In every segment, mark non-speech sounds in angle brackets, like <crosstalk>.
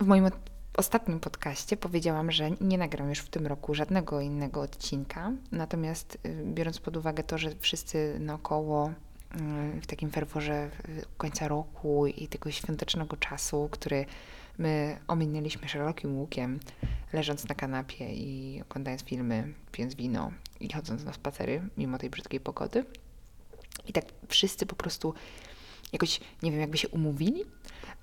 w moim ostatnim podcaście powiedziałam, że nie nagram już w tym roku żadnego innego odcinka. Natomiast y, biorąc pod uwagę to, że wszyscy naokoło y, w takim ferworze końca roku i tego świątecznego czasu, który my ominęliśmy szerokim łukiem, leżąc na kanapie i oglądając filmy, pijąc wino i chodząc na spacery, mimo tej brzydkiej pogody. I tak wszyscy po prostu jakoś, nie wiem, jakby się umówili,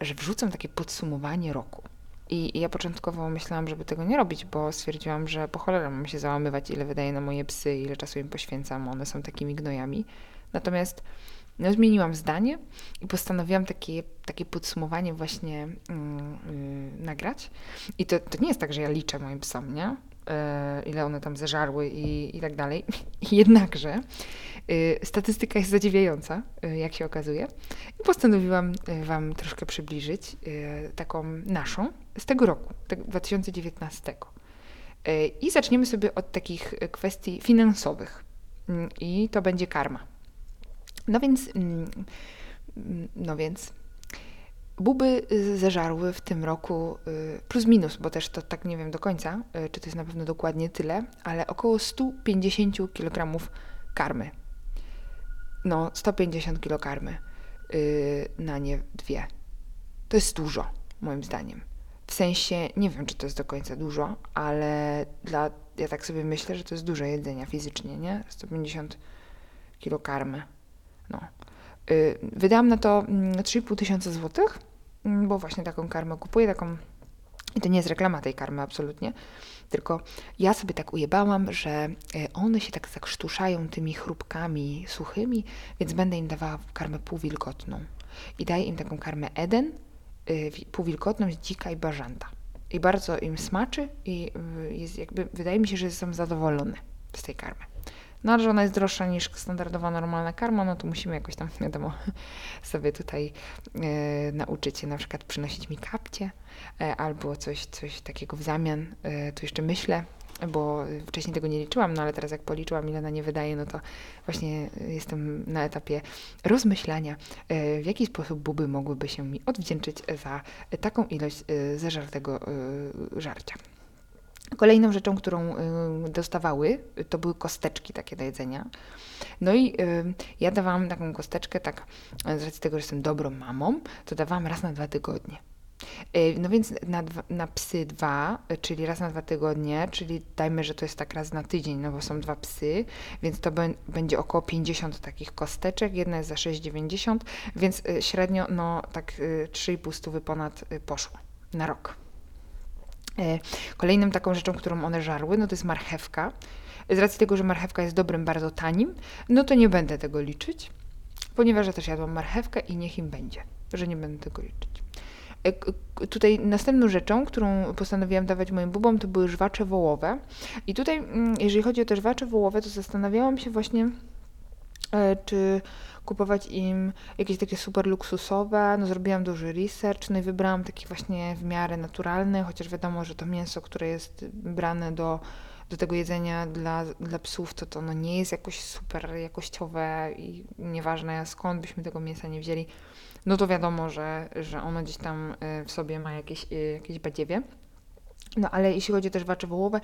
że wrzucą takie podsumowanie roku. I, ja początkowo myślałam, żeby tego nie robić, bo stwierdziłam, że po cholerę mam się załamywać, ile wydaję na moje psy, ile czasu im poświęcam, one są takimi gnojami. Natomiast no, zmieniłam zdanie i postanowiłam takie, takie podsumowanie właśnie yy, nagrać. I to, to nie jest tak, że ja liczę moim psom, nie? Yy, ile one tam zeżarły i, i tak dalej. <laughs> Jednakże yy, statystyka jest zadziwiająca, y, jak się okazuje. I postanowiłam y, Wam troszkę przybliżyć y, taką naszą z tego roku, 2019. I zaczniemy sobie od takich kwestii finansowych. Mm, I to będzie karma. No więc, mm, no więc, buby zeżarły w tym roku y, plus minus, bo też to tak nie wiem do końca, y, czy to jest na pewno dokładnie tyle, ale około 150 kg karmy. No, 150 kg karmy y, na nie dwie. To jest dużo, moim zdaniem. W sensie, nie wiem, czy to jest do końca dużo, ale dla, ja tak sobie myślę, że to jest dużo jedzenia fizycznie, nie? 150 kg karmy. No. Y, wydałam na to 3,5 mm, tysiąca złotych, mm, bo właśnie taką karmę kupuję, taką i to nie jest reklama tej karmy absolutnie, tylko ja sobie tak ujebałam, że y, one się tak zakrztuszają tymi chrupkami suchymi, więc będę im dawała karmę półwilgotną. I daję im taką karmę Eden, y, półwilgotną z dzika i bażanta. I bardzo im smaczy i jest jakby, wydaje mi się, że są zadowolone z tej karmy. No że ona jest droższa niż standardowa, normalna karma, no to musimy jakoś tam, <laughs> wiadomo, sobie tutaj e, nauczyć się na przykład przynosić mi kapcie e, albo coś, coś takiego w zamian. E, tu jeszcze myślę, bo wcześniej tego nie liczyłam, no ale teraz jak policzyłam, ile na nie wydaje, no to właśnie jestem na etapie rozmyślania, e, w jaki sposób buby mogłyby się mi odwdzięczyć za taką ilość e, zażartego e, żarcia. Kolejną rzeczą, którą y, dostawały, to były kosteczki takie do jedzenia. No i y, ja dawałam taką kosteczkę, tak z racji tego, że jestem dobrą mamą, to dawałam raz na dwa tygodnie. Y, no więc na, dwa, na psy dwa, czyli raz na dwa tygodnie, czyli dajmy, że to jest tak raz na tydzień, no bo są dwa psy, więc to będzie około 50 takich kosteczek, jedna jest za 6,90, więc średnio no tak 3,5 stówy ponad poszło na rok. E, kolejną taką rzeczą, którą one żarły, no to jest marchewka. Z racji tego, że marchewka jest dobrym, bardzo tanim, no to nie będę tego liczyć, ponieważ ja też jadłam marchewkę i niech im będzie, że nie będę tego liczyć. E, tutaj następną rzeczą, którą postanowiłam dawać moim bubom, to były żwacze wołowe. I tutaj, mm, jeżeli chodzi o te żwacze wołowe, to zastanawiałam się właśnie, czy kupować im jakieś takie super luksusowe. No zrobiłam duży research, no i wybrałam taki właśnie w miarę naturalny, chociaż wiadomo, że to mięso, które jest brane do, do tego jedzenia dla, dla psów, to to no nie jest jakoś super jakościowe i nieważne skąd byśmy tego mięsa nie wzięli, no to wiadomo, że, że ono gdzieś tam y, w sobie ma jakieś, y, jakieś badziewie. No ale jeśli chodzi też o wołowe,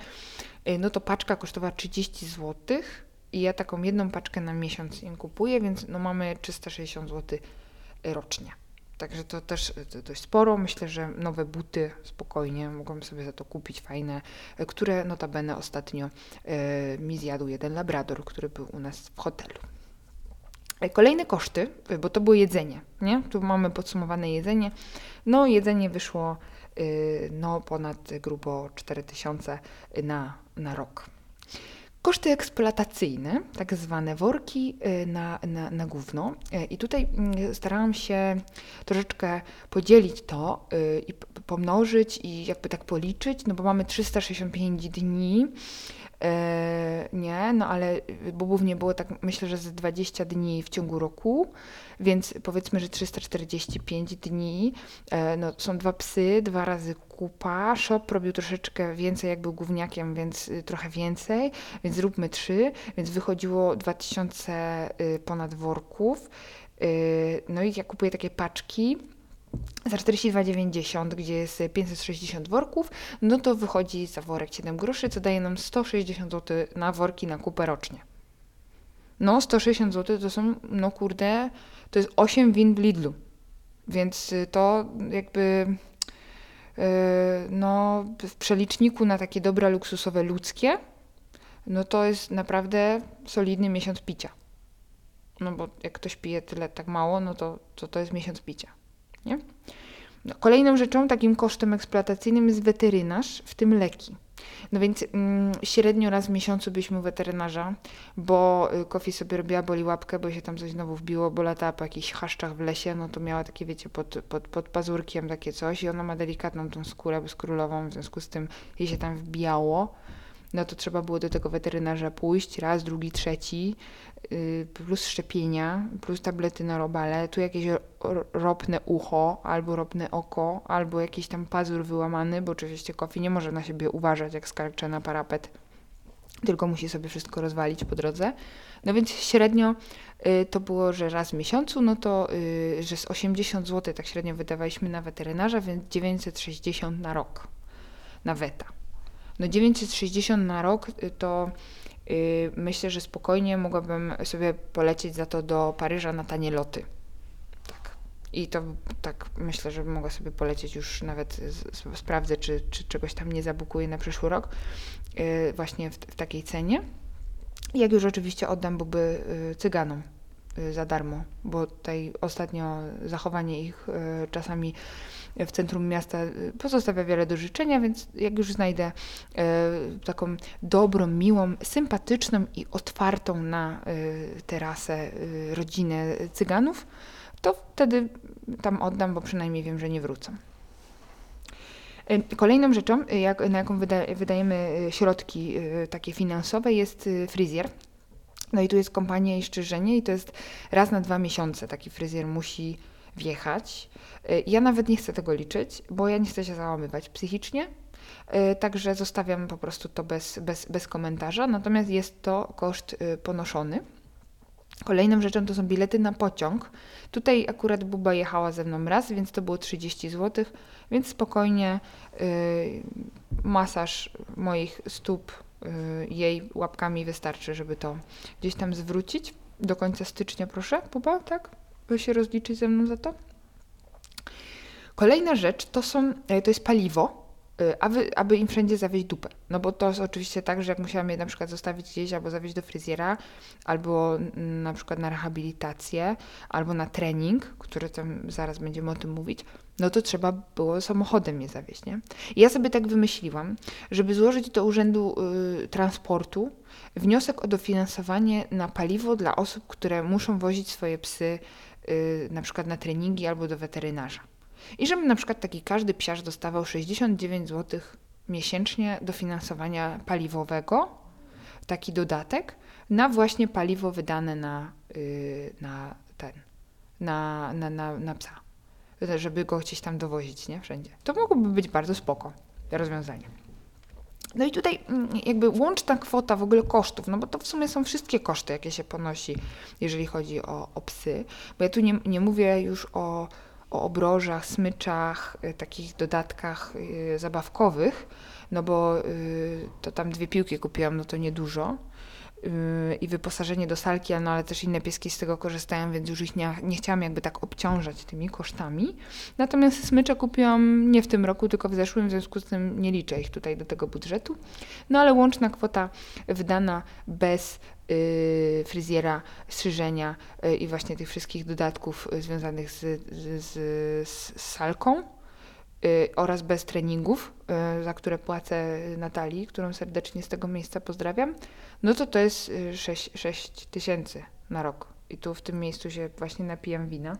no to paczka kosztowała 30 złotych i ja taką jedną paczkę na miesiąc im kupuję, więc no mamy 360 zł rocznie. Także to też dość sporo. Myślę, że nowe buty spokojnie mogłam sobie za to kupić, fajne, które notabene ostatnio e, mi zjadł jeden labrador, który był u nas w hotelu. E, kolejne koszty, bo to było jedzenie, nie? Tu mamy podsumowane jedzenie. No jedzenie wyszło e, no ponad grubo 4000 na, na rok. Koszty eksploatacyjne, tak zwane worki y, na, na, na gówno. Y, I tutaj mm, starałam się troszeczkę podzielić to y, i pomnożyć i jakby tak policzyć, no bo mamy 365 dni nie, no ale bobów nie było tak, myślę, że z 20 dni w ciągu roku, więc powiedzmy, że 345 dni. E, no, są dwa psy, dwa razy kupa. Shop robił troszeczkę więcej, jak był gówniakiem, więc y, trochę więcej, więc zróbmy trzy, więc wychodziło 2000 y, ponad worków. Y, no i ja kupuję takie paczki za 42,90, gdzie jest 560 worków, no to wychodzi za worek 7 groszy, co daje nam 160 zł na worki na kupę rocznie. No, 160 zł to są, no kurde, to jest 8 win w Lidlu. Więc y, to jakby yy, no, w przeliczniku na takie dobra luksusowe ludzkie, no to jest naprawdę solidny miesiąc picia. No bo jak ktoś pije tyle tak mało, no to to, to jest miesiąc picia. Nie? No, kolejną rzeczą, takim kosztem eksploatacyjnym jest weterynarz, w tym leki. No więc mm, średnio raz w miesiącu byliśmy u weterynarza, bo y, Kofi sobie robiła boli łapkę, bo się tam coś znowu wbiło, bo latała po jakichś chaszczach w lesie, no to miała takie, wiecie, pod, pod, pod pazurkiem takie coś i ona ma delikatną tą skórę bezkrólową, w związku z tym jej się tam wbijało no to trzeba było do tego weterynarza pójść raz, drugi, trzeci, yy, plus szczepienia, plus tablety na robale, tu jakieś ropne ucho, albo ropne oko, albo jakiś tam pazur wyłamany, bo oczywiście Kofi nie może na siebie uważać, jak skarcze na parapet, tylko musi sobie wszystko rozwalić po drodze. No więc średnio y, to było, że raz w miesiącu, no to, y, że z 80 zł tak średnio wydawaliśmy na weterynarza, więc 960 na rok na weta. No 960 na rok y, to yy, myślę, że spokojnie mogłabym sobie polecieć za to do Paryża na tanie loty. Tak. I to tak myślę, że mogę sobie polecieć już nawet z, sprawdzę, czy, czy czegoś tam nie zabukuję na przyszły rok yy, właśnie w, w, takiej cenie. Jak już oczywiście oddam byłby yy, cyganom y, za darmo, bo tutaj ostatnio zachowanie ich y, czasami w centrum miasta y, pozostawia wiele do życzenia, więc jak już znajdę e, taką dobrą, miłą, sympatyczną i otwartą na e, terasę rodzinę cyganów, to wtedy tam oddam, bo przynajmniej wiem, że nie wrócą. Kolejną rzeczą, jak, na jaką wyda, wydajemy środki takie finansowe, jest fryzjer. No i tu jest kompania i szczerzenie, i to jest raz na dwa miesiące taki fryzjer musi wjechać. Y, ja nawet nie chcę tego liczyć, bo ja nie chcę się załamywać psychicznie, y, także zostawiam po prostu to bez, bez, bez komentarza. Natomiast jest to koszt y, ponoszony. Kolejną rzeczą to są bilety na pociąg. Tutaj akurat Buba jechała ze mną raz, więc to było 30 zł, więc spokojnie yy, masaż moich stóp yy, jej łapkami wystarczy, żeby to gdzieś tam zwrócić. Do końca stycznia proszę, Buba, tak? By się rozliczyć ze mną za to? Kolejna rzecz to, są, e, to jest paliwo, e, aby, aby im wszędzie zawieźć dupę. No bo to jest oczywiście tak, że jak musiałam je na przykład zostawić gdzieś albo zawieźć do fryzjera, albo na przykład na rehabilitację, albo na trening, który tam zaraz będziemy o tym mówić, no to trzeba było samochodem je zawieźć, nie? I ja sobie tak wymyśliłam, żeby złożyć do Urzędu y, Transportu wniosek o dofinansowanie na paliwo dla osób, które muszą wozić swoje psy na przykład na treningi albo do weterynarza. I żeby na przykład taki każdy psiarz dostawał 69 zł miesięcznie dofinansowania paliwowego, taki dodatek, na właśnie paliwo wydane na, yy, na ten, na, na, na, na psa, żeby go gdzieś tam dowozić, nie? Wszędzie. To mogłoby być bardzo spoko rozwiązanie. No i tutaj mm, jakby łączna kwota w ogóle kosztów, no bo to w sumie są wszystkie koszty, jakie się ponosi, jeżeli chodzi o, o psy, bo ja tu nie, nie mówię już o o obrożach, smyczach, y, takich dodatkach y, zabawkowych, no bo y, to tam dwie piłki kupiłam, no to niedużo i wyposażenie do salki, no ale też inne pieski z tego korzystają, więc już ich nie, nie chciałam jakby tak obciążać tymi kosztami. Natomiast smycze kupiłam nie w tym roku, tylko w zeszłym, w związku z tym nie liczę ich tutaj do tego budżetu. No ale łączna kwota wydana bez y, fryzjera, strzyżenia y, i właśnie tych wszystkich dodatków y, związanych z, z, z, z salką y, oraz bez treningów, y, za które płacę Natalii, którą serdecznie z tego miejsca pozdrawiam, no to to jest 6, y, 6 tysięcy na rok. I tu w tym miejscu się właśnie napijam wina.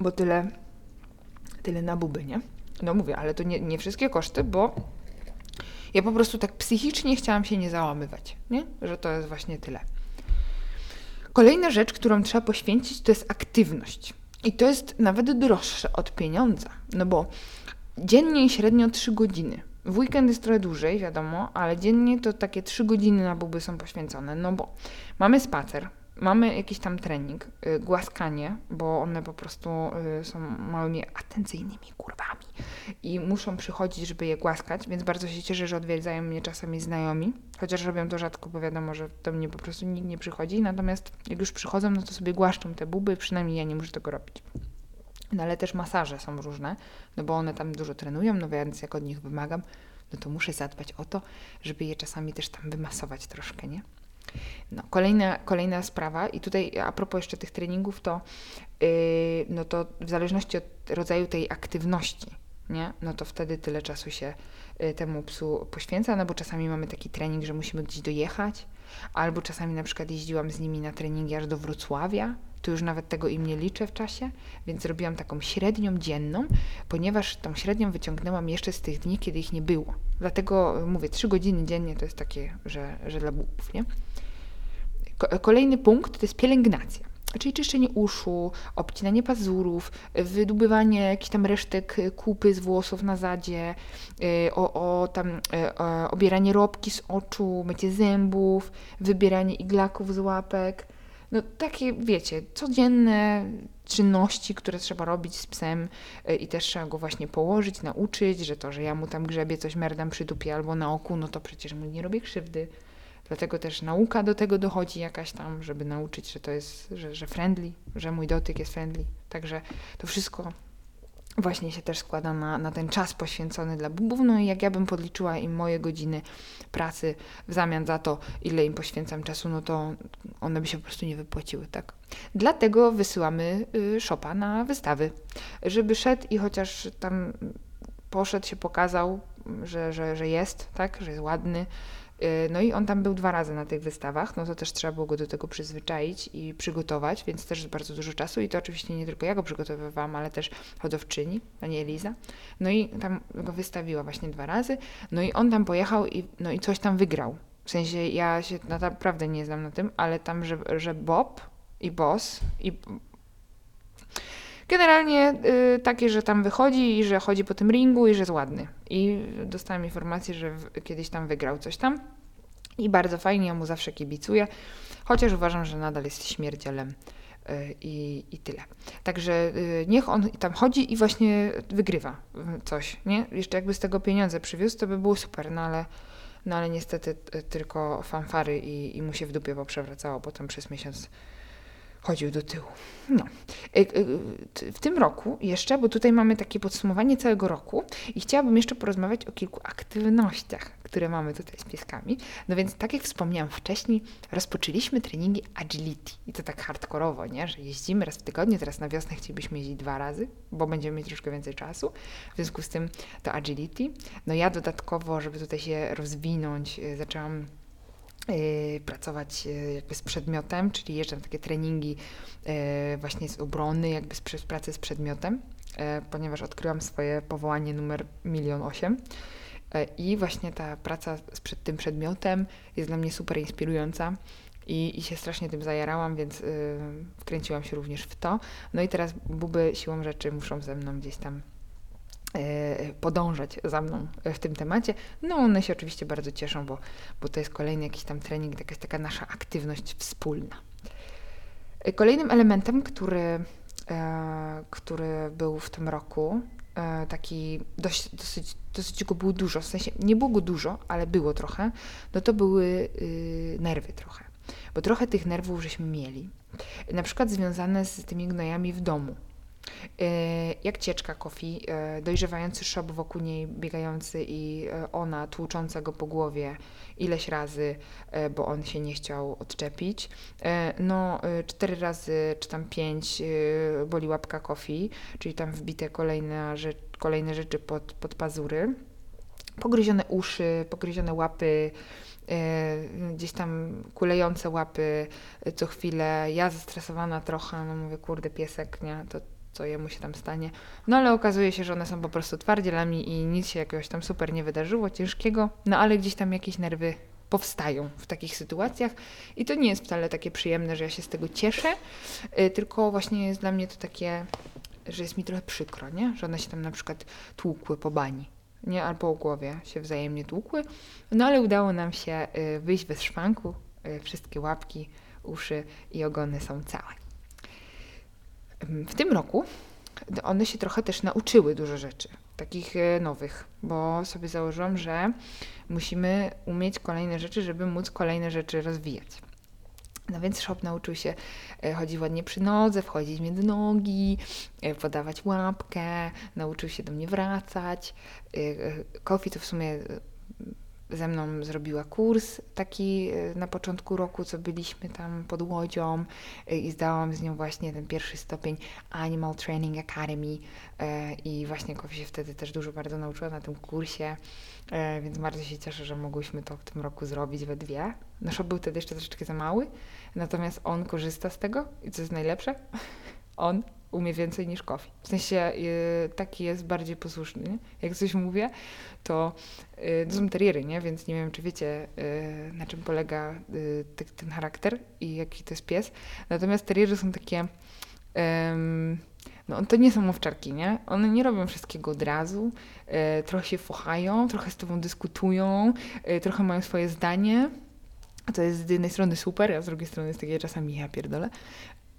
Bo tyle, tyle na buby, nie? No mówię, ale to nie, nie wszystkie koszty, bo ja po prostu tak psychicznie chciałam się nie załamywać, nie? że to jest właśnie tyle. Kolejna rzecz, którą trzeba poświęcić, to jest aktywność. I to jest nawet droższe od pieniądza, no bo dziennie średnio 3 godziny. W weekend jest trochę dłużej, wiadomo, ale dziennie to takie 3 godziny na buby są poświęcone, no bo mamy spacer, mamy jakiś tam trening, y, głaskanie, bo one po prostu y, są małymi atencyjnymi kurwami i muszą przychodzić, żeby je głaskać, więc bardzo się cieszę, że odwiedzają mnie czasami znajomi, chociaż robią to rzadko, bo wiadomo, że do mnie po prostu nikt nie przychodzi, natomiast jak już przychodzą, no to sobie głaszczą te buby, przynajmniej ja nie muszę tego robić. No ale też masaże są różne, no bo one tam dużo trenują, no więc jak od nich wymagam, no to muszę zadbać o to, żeby je czasami też tam wymasować troszkę, nie? No, kolejna, kolejna sprawa, i tutaj a propos jeszcze tych treningów, to, yy, no to w zależności od rodzaju tej aktywności, nie? no to wtedy tyle czasu się yy, temu psu poświęca, no bo czasami mamy taki trening, że musimy gdzieś dojechać, albo czasami na przykład jeździłam z nimi na treningi aż do Wrocławia, tu już nawet tego im nie liczę w czasie, więc zrobiłam taką średnią dzienną, ponieważ tą średnią wyciągnęłam jeszcze z tych dni, kiedy ich nie było. Dlatego mówię, trzy godziny dziennie to jest takie, że, że dla bubów, nie? Kolejny punkt to jest pielęgnacja. Czyli czyszczenie uszu, obcinanie pazurów, wydubywanie jakichś tam resztek kupy z włosów na zadzie, o, o tam o, obieranie robki z oczu, mycie zębów, wybieranie iglaków z łapek. No takie, wiecie, codzienne czynności, które trzeba robić z psem y, i też trzeba go właśnie położyć, nauczyć, że to, że ja mu tam grzebie coś merdam przy dupie albo na oku, no to przecież mu nie robię krzywdy. Dlatego też nauka do tego dochodzi jakaś tam, żeby nauczyć, że to jest, że, że friendly, że mój dotyk jest friendly. Także to wszystko właśnie się też składa na, na ten czas poświęcony dla bubów. No i jak ja bym podliczyła im moje godziny pracy w zamian za to, ile im poświęcam czasu, no to one by się po prostu nie wypłaciły, tak? Dlatego wysyłamy y, szopa na wystawy, żeby szedł i chociaż tam poszedł, się pokazał, że, że, że jest, tak, że jest ładny, no i on tam był dwa razy na tych wystawach, no to też trzeba było go do tego przyzwyczaić i przygotować, więc też bardzo dużo czasu i to oczywiście nie tylko ja go przygotowywałam, ale też hodowczyni, pani Eliza. No i tam go wystawiła właśnie dwa razy, no i on tam pojechał i, no i coś tam wygrał. W sensie ja się naprawdę nie znam na tym, ale tam, że, że Bob i Boss i Generalnie y, takie, że tam wychodzi i że chodzi po tym ringu i że jest ładny. I dostałam informację, że kiedyś tam wygrał coś tam. I bardzo fajnie, ja mu zawsze kibicuję, chociaż uważam, że nadal jest śmierdzielem. Y, I, I tyle. Także y, niech on tam chodzi i właśnie wygrywa y, coś, nie? Jeszcze jakby z tego pieniądze przywiózł, to by było super, no ale, no ale niestety tylko fanfary i, i mu się w dupie poprzewracało potem przez miesiąc chodził do tyłu. No. E, e, w tym roku jeszcze, bo tutaj mamy takie podsumowanie całego roku i chciałabym jeszcze porozmawiać o kilku aktywnościach, które mamy tutaj z pieskami. No więc tak jak wspomniałam wcześniej, rozpoczęliśmy treningi agility i to tak hardkorowo, nie? że jeździmy raz w tygodniu, teraz na wiosnę chcielibyśmy jeździć dwa razy, bo będziemy mieć troszkę więcej czasu. W związku z tym to agility. No ja dodatkowo, żeby tutaj się rozwinąć, e, zaczęłam Y, pracować y, jakby z przedmiotem, czyli jeżdżę na takie treningi y, właśnie z obrony, jakby z pracy z przedmiotem, ponieważ odkryłam swoje powołanie numer milion osiem. I właśnie ta praca z przed tym przedmiotem jest dla mnie super inspirująca i, i się strasznie tym zajarałam, więc wkręciłam się również w to. No i teraz buby siłą rzeczy muszą ze mną gdzieś tam E, podążać za mną w tym temacie. No one się oczywiście bardzo cieszą, bo, bo to jest kolejny jakiś tam trening, jest taka nasza aktywność wspólna. E, kolejnym elementem, który, e, który był w tym roku, e, taki dość, dosyć, dosyć go było dużo, w sensie nie było go dużo, ale było trochę, no to były y, nerwy trochę. Bo trochę tych nerwów żeśmy mieli. Na przykład związane z tymi gnojami w domu E, jak cieczka Kofi, e, dojrzewający szop wokół niej biegający i e, ona tłucząca go po głowie ileś razy, bo on się nie chciał odczepić. No, cztery razy czy tam pięć boli łapka Kofi, czyli tam wbite kolejne, rzecz, kolejne rzeczy pod, pod pazury. Pogryzione uszy, pogryzione łapy, gdzieś tam kulejące łapy co chwilę. Ja zestresowana trochę, no mówię, kurde, piesek, nie, to co jemu się tam stanie. No ale okazuje się, że one są po prostu twardzielami i nic się jakiegoś tam super nie wydarzyło, ciężkiego, no ale gdzieś tam jakieś nerwy powstają w takich sytuacjach i to nie jest wcale takie przyjemne, że ja się z tego cieszę, yy, tylko właśnie jest dla mnie to takie, że jest mi trochę przykro, nie? Że one się tam na przykład tłukły po bani, nie? Albo po głowie się wzajemnie tłukły, no ale udało nam się yy, wyjść bez szwanku, yy, wszystkie łapki uszy i ogony są całe. W tym roku one się trochę też nauczyły dużo rzeczy, takich e, nowych, bo sobie założyłam, że musimy umieć kolejne rzeczy, żeby móc kolejne rzeczy rozwijać. No więc Shop nauczył się e, chodzić ładnie przy nodze, wchodzić między nogi, e, podawać łapkę, nauczył się do mnie wracać. Kofi to w sumie ze mną zrobiła kurs taki e, na początku roku, co byliśmy tam pod łodzią e, i zdałam z nią właśnie ten pierwszy stopień Animal Training Academy e, i właśnie Kofi się wtedy też dużo bardzo nauczyła na tym kursie, więc bardzo się cieszę, że mogłyśmy to w tym roku zrobić we dwie. Nasz był wtedy jeszcze troszeczkę za mały, natomiast on korzysta z tego i co jest najlepsze, on umie więcej niż Kofi. W sensie y, taki jest bardziej posłuszny. Nie? Jak coś mówię, to, y, to są teriery, nie? więc nie wiem, czy wiecie, y, na czym polega y, ten charakter i jaki to jest pies. Natomiast teriery są takie... no to nie są owczarki, nie? One nie robią wszystkiego od razu, trochę się fochają, trochę z tobą dyskutują, trochę mają swoje zdanie, to jest z jednej strony super, a z drugiej strony jest takie czasami ja pierdolę,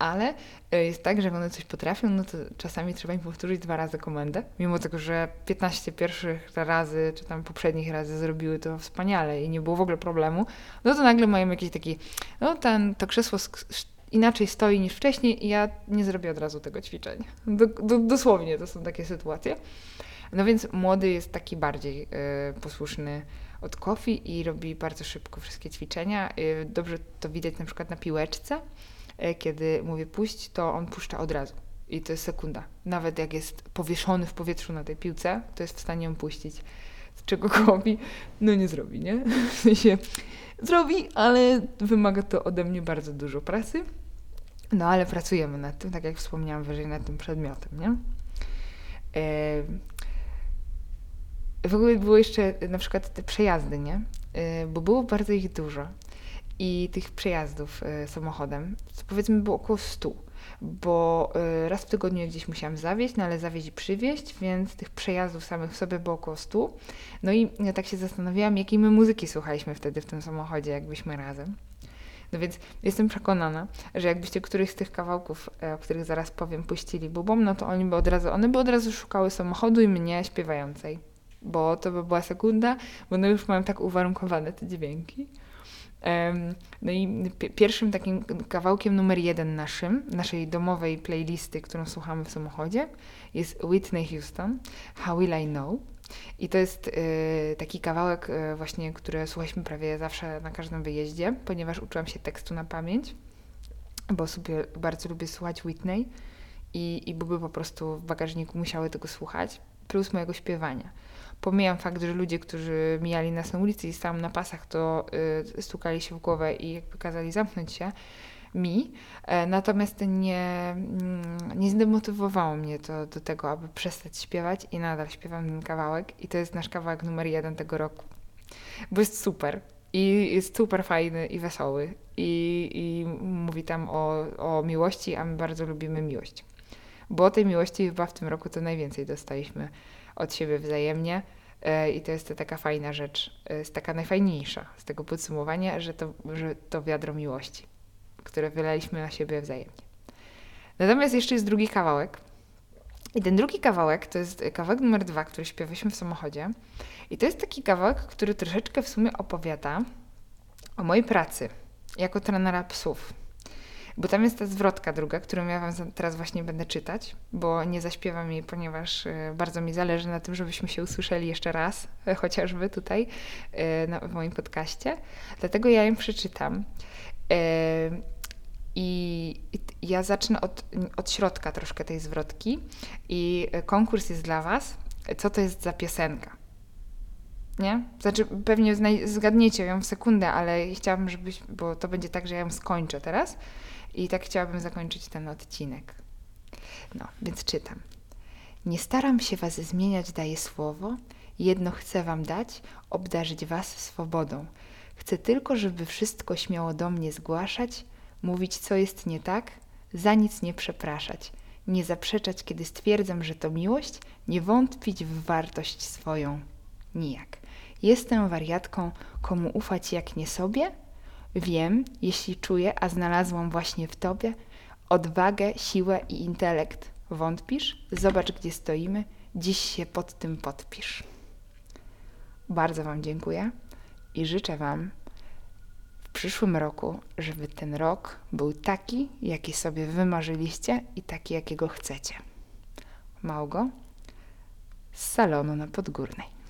ale e, jest tak, że jak one coś potrafią, no to czasami trzeba im powtórzyć dwa razy komendę, mimo tego, że 15 pierwszych razy, czy tam poprzednich razy zrobiły to wspaniale i nie było w ogóle problemu, no to nagle mają jakiś taki, no ten, to krzesło inaczej stoi niż wcześniej i ja nie zrobię od razu tego ćwiczenia. Do, do, dosłownie to są takie sytuacje. No więc młody jest taki bardziej y, posłuszny od Kofi i robi bardzo szybko wszystkie ćwiczenia. Y, dobrze to widać na przykład na piłeczce, kiedy mówię puść, to on puszcza od razu. I to jest sekunda. Nawet jak jest powieszony w powietrzu na tej piłce, to jest w stanie ją puścić. Czego Kobi no nie zrobi, nie? <laughs> W sensie zrobi, ale wymaga to ode mnie bardzo dużo pracy. No ale pracujemy nad tym, tak jak wspomniałam wyżej, nad tym przedmiotem, nie? E, w ogóle było jeszcze na przykład te przejazdy, nie? E, bo było bardzo ich dużo i tych przejazdów y, samochodem, powiedzmy było około 100, bo y, raz w tygodniu gdzieś musiałam zawieźć, no ale zawieźć i przywieźć, więc tych przejazdów samych w sobie było około 100. No i ja tak się zastanawiałam, jakiej my muzyki słuchaliśmy wtedy w tym samochodzie, jakbyśmy razem. No więc jestem przekonana, że jakbyście któryś z tych kawałków, o których zaraz powiem, puścili bubą, no to oni by od razu, one by od razu szukały samochodu i mnie śpiewającej. Bo to by była sekunda, bo one już mają tak uwarunkowane te dźwięki. No i pierwszym takim kawałkiem numer jeden naszym, naszej domowej playlisty, którą słuchamy w samochodzie, jest Whitney Houston, How Will I Know. I to jest y, taki kawałek y, właśnie, który słuchaliśmy prawie zawsze na każdym wyjeździe, ponieważ uczyłam się tekstu na pamięć, bo sobie bardzo lubię słuchać Whitney i, i były po prostu w bagażniku musiały tego słuchać, plus mojego śpiewania. Pomijam fakt, że ludzie, którzy mijali nas na ulicy i stałam na pasach, to y, stukali się w głowę i jakby kazali zamknąć się mi. E, natomiast nie, mm, nie zdemotywowało mnie to do tego, aby przestać śpiewać i nadal śpiewam ten kawałek i to jest nasz kawałek numer jeden tego roku. Bo jest super. I jest super fajny i wesoły. I, i mówi tam o, o miłości, a my bardzo lubimy miłość. Bo tej miłości chyba w tym roku to najwięcej dostaliśmy od siebie wzajemnie. E, I to jest taka fajna rzecz, e, jest taka najfajniejsza z tego podsumowania, że to, że to wiadro miłości, które wylaliśmy na siebie wzajemnie. Natomiast jeszcze jest drugi kawałek. I ten drugi kawałek to jest kawałek numer dwa, który śpiewaliśmy w samochodzie. I to jest taki kawałek, który troszeczkę w sumie opowiada o mojej pracy jako trenera psów. Bo tam jest ta zwrotka druga, którą ja Wam teraz właśnie będę czytać, bo nie zaśpiewam jej, ponieważ e, bardzo mi zależy na tym, żebyśmy się usłyszeli jeszcze raz, e, chociażby tutaj e, w moim podcaście. Dlatego ja ją przeczytam. I ja zacznę od, od środka troszkę tej zwrotki. I konkurs jest dla Was. Co to jest za piosenka? Nie? Znaczy, pewnie zgadniecie ją w sekundę, ale chciałabym, żebyś, bo to będzie tak, że ja ją skończę teraz. I tak chciałabym zakończyć ten odcinek. No, więc czytam. Nie staram się was zmieniać, daję słowo. Jedno chcę wam dać, obdarzyć was swobodą. Chcę tylko, żeby wszystko śmiało do mnie zgłaszać, mówić, co jest nie tak, za nic nie przepraszać, nie zaprzeczać, kiedy stwierdzam, że to miłość, nie wątpić w wartość swoją. Nijak. Jestem wariatką, komu ufać jak nie sobie? Wiem, jeśli czuję, a znalazłam właśnie w Tobie odwagę, siłę i intelekt. Wątpisz? Zobacz, gdzie stoimy. Dziś się pod tym podpisz. Bardzo Wam dziękuję i życzę Wam w przyszłym roku, żeby ten rok był taki, jaki sobie wymarzyliście i taki, jakiego chcecie. Małgo z salonu na Podgórnej.